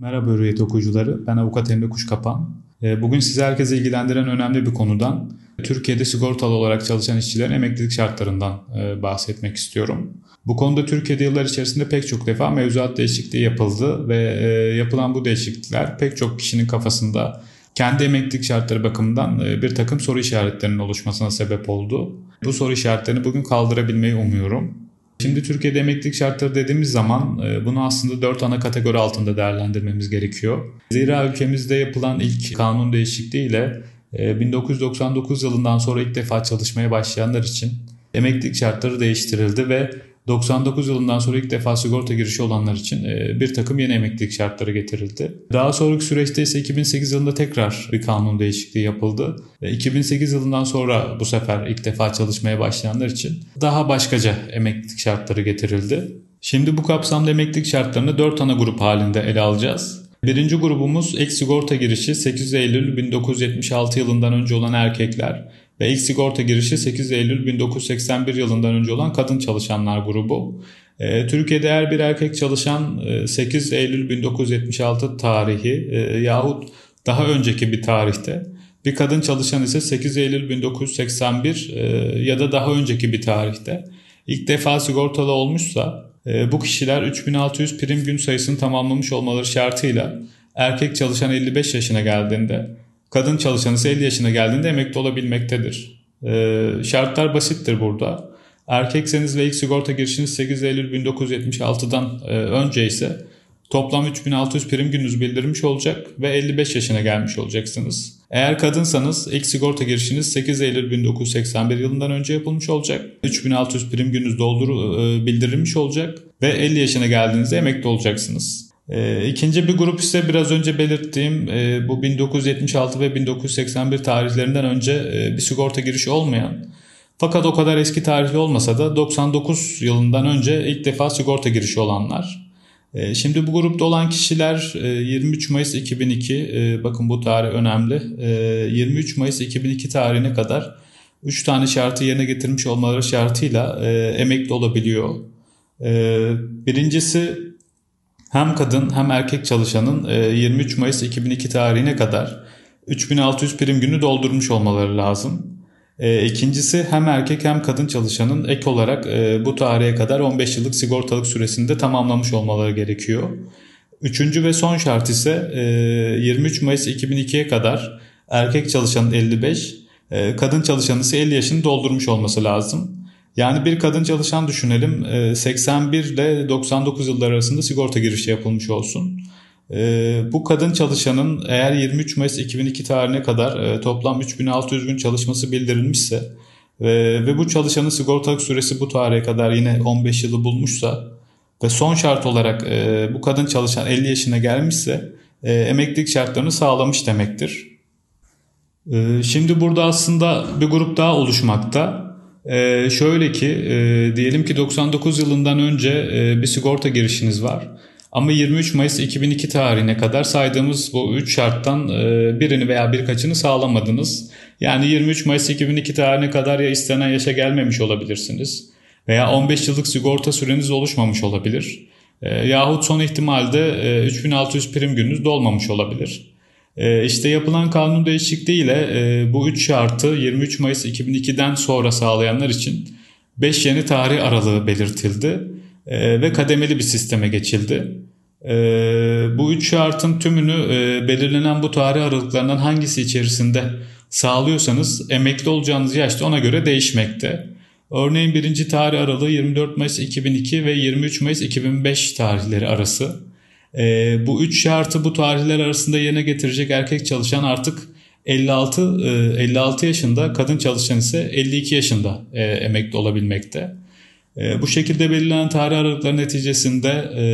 Merhaba Hürriyet okuyucuları, ben avukat Emre Kuşkapan. Ee, bugün size herkese ilgilendiren önemli bir konudan, Türkiye'de sigortalı olarak çalışan işçilerin emeklilik şartlarından e, bahsetmek istiyorum. Bu konuda Türkiye'de yıllar içerisinde pek çok defa mevzuat değişikliği yapıldı ve e, yapılan bu değişiklikler pek çok kişinin kafasında kendi emeklilik şartları bakımından e, bir takım soru işaretlerinin oluşmasına sebep oldu. Bu soru işaretlerini bugün kaldırabilmeyi umuyorum. Şimdi Türkiye'de emeklilik şartları dediğimiz zaman e, bunu aslında dört ana kategori altında değerlendirmemiz gerekiyor. Zira ülkemizde yapılan ilk kanun değişikliğiyle 1999 e, yılından sonra ilk defa çalışmaya başlayanlar için emeklilik şartları değiştirildi ve 99 yılından sonra ilk defa sigorta girişi olanlar için e, bir takım yeni emeklilik şartları getirildi. Daha sonraki süreçte ise 2008 yılında tekrar bir kanun değişikliği yapıldı. 2008 yılından sonra bu sefer ilk defa çalışmaya başlayanlar için daha başkaca emeklilik şartları getirildi. Şimdi bu kapsamda emeklilik şartlarını 4 ana grup halinde ele alacağız. Birinci grubumuz ek sigorta girişi 8 Eylül 1976 yılından önce olan erkekler ve ilk sigorta girişi 8 Eylül 1981 yılından önce olan kadın çalışanlar grubu. Ee, Türkiye'de her bir erkek çalışan 8 e, Eylül 1976 tarihi e, yahut daha önceki bir tarihte bir kadın çalışan ise 8 Eylül 1981 e, ya da daha önceki bir tarihte ilk defa sigortalı olmuşsa bu kişiler 3600 prim gün sayısını tamamlamış olmaları şartıyla erkek çalışan 55 yaşına geldiğinde Kadın çalışan ise 50 yaşına geldiğinde emekli olabilmektedir. Ee, şartlar basittir burada. Erkekseniz ve ilk sigorta girişiniz 8 Eylül 1976'dan e, önce ise toplam 3600 prim gününüz bildirmiş olacak ve 55 yaşına gelmiş olacaksınız. Eğer kadınsanız ilk sigorta girişiniz 8 Eylül 1981 yılından önce yapılmış olacak. 3600 prim gününüz doldur e, bildirilmiş olacak ve 50 yaşına geldiğinizde emekli olacaksınız. E, ikinci bir grup ise biraz önce belirttiğim e, bu 1976 ve 1981 tarihlerinden önce e, bir sigorta girişi olmayan fakat o kadar eski tarihli olmasa da 99 yılından önce ilk defa sigorta girişi olanlar. E, şimdi bu grupta olan kişiler e, 23 Mayıs 2002 e, bakın bu tarih önemli. E, 23 Mayıs 2002 tarihine kadar 3 tane şartı yerine getirmiş olmaları şartıyla e, emekli olabiliyor. E, birincisi hem kadın hem erkek çalışanın 23 e, Mayıs 2002 tarihine kadar 3600 prim günü doldurmuş olmaları lazım. E, ikincisi hem erkek hem kadın çalışanın ek olarak e, bu tarihe kadar 15 yıllık sigortalık süresinde tamamlamış olmaları gerekiyor. Üçüncü ve son şart ise 23 Mayıs 2002'ye kadar erkek çalışanın 55, kadın çalışanın ise 50 yaşını doldurmuş olması lazım. Yani bir kadın çalışan düşünelim 81 ee, ile 99 yıllar arasında sigorta girişi yapılmış olsun. Ee, bu kadın çalışanın eğer 23 Mayıs 2002 tarihine kadar e, toplam 3600 gün çalışması bildirilmişse e, ve bu çalışanın sigortalık süresi bu tarihe kadar yine 15 yılı bulmuşsa ve son şart olarak e, bu kadın çalışan 50 yaşına gelmişse emeklilik şartlarını sağlamış demektir. Şimdi burada aslında bir grup daha oluşmakta. Ee, şöyle ki e, diyelim ki 99 yılından önce e, bir sigorta girişiniz var. Ama 23 Mayıs 2002 tarihine kadar saydığımız bu 3 şarttan e, birini veya birkaçını sağlamadınız. Yani 23 Mayıs 2002 tarihine kadar ya istenen yaşa gelmemiş olabilirsiniz. Veya 15 yıllık sigorta süreniz oluşmamış olabilir. E, yahut son ihtimalde e, 3600 prim gününüz dolmamış olabilir. Ee, işte yapılan kanun değişikliğiyle e, bu üç şartı 23 Mayıs 2002'den sonra sağlayanlar için 5 yeni tarih aralığı belirtildi e, ve kademeli bir sisteme geçildi. E, bu üç şartın tümünü belirlenen bu tarih aralıklarından hangisi içerisinde sağlıyorsanız emekli olacağınız yaşta ona göre değişmekte. Örneğin birinci tarih aralığı 24 Mayıs 2002 ve 23 Mayıs 2005 tarihleri arası. E, bu üç şartı bu tarihler arasında yerine getirecek erkek çalışan artık 56 e, 56 yaşında, kadın çalışan ise 52 yaşında e, emekli olabilmekte. E, bu şekilde belirlenen tarih aralıkları neticesinde e,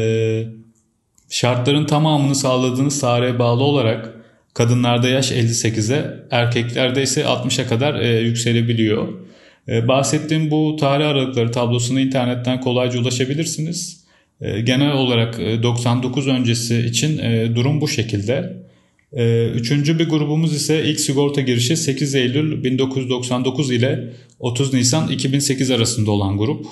şartların tamamını sağladığınız tarihe bağlı olarak kadınlarda yaş 58'e, erkeklerde ise 60'a kadar e, yükselebiliyor. E, bahsettiğim bu tarih aralıkları tablosuna internetten kolayca ulaşabilirsiniz. Ee, genel olarak 99 e, öncesi için e, durum bu şekilde. Üçüncü bir grubumuz ise ilk sigorta girişi 8 Eylül 1999 ile 30 Nisan 2008 arasında olan grup.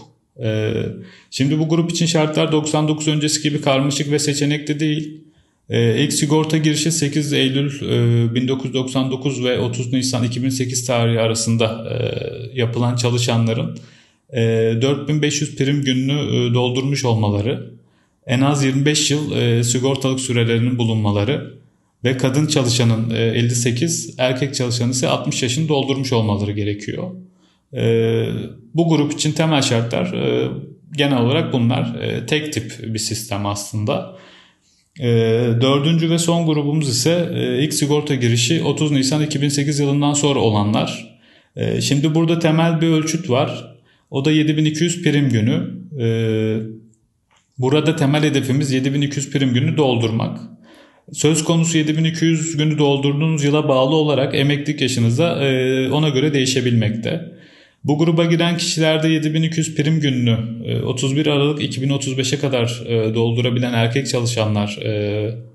Şimdi bu grup için şartlar 99 öncesi gibi karmaşık ve seçenekli değil. E, ilk sigorta girişi 8 Eylül 1999 ve 30 Nisan 2008 tarihi arasında yapılan çalışanların 4500 prim gününü doldurmuş olmaları, en az 25 yıl sigortalık sürelerinin bulunmaları ve kadın çalışanın 58, erkek çalışanın ise 60 yaşını doldurmuş olmaları gerekiyor. Bu grup için temel şartlar genel olarak bunlar. Tek tip bir sistem aslında. Dördüncü ve son grubumuz ise ilk sigorta girişi 30 Nisan 2008 yılından sonra olanlar. Şimdi burada temel bir ölçüt var. O da 7200 prim günü. Burada temel hedefimiz 7200 prim günü doldurmak. Söz konusu 7200 günü doldurduğunuz yıla bağlı olarak emeklilik yaşınızda ona göre değişebilmekte. Bu gruba giren kişilerde 7200 prim gününü 31 Aralık 2035'e kadar doldurabilen erkek çalışanlar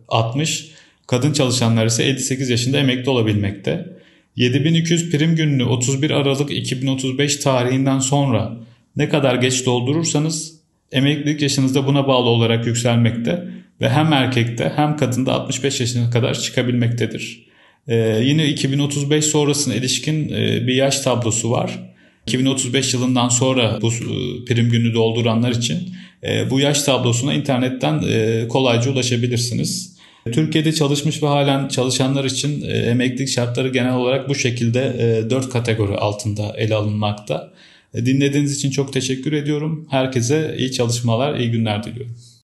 60, kadın çalışanlar ise 58 yaşında emekli olabilmekte. 7200 prim gününü 31 Aralık 2035 tarihinden sonra ne kadar geç doldurursanız emeklilik yaşınızda buna bağlı olarak yükselmekte ve hem erkekte hem kadında 65 yaşına kadar çıkabilmektedir. Ee, yine 2035 sonrasına ilişkin e, bir yaş tablosu var. 2035 yılından sonra bu e, prim günü dolduranlar için e, bu yaş tablosuna internetten e, kolayca ulaşabilirsiniz. Türkiye'de çalışmış ve halen çalışanlar için emeklilik şartları genel olarak bu şekilde 4 kategori altında ele alınmakta. Dinlediğiniz için çok teşekkür ediyorum. Herkese iyi çalışmalar, iyi günler diliyorum.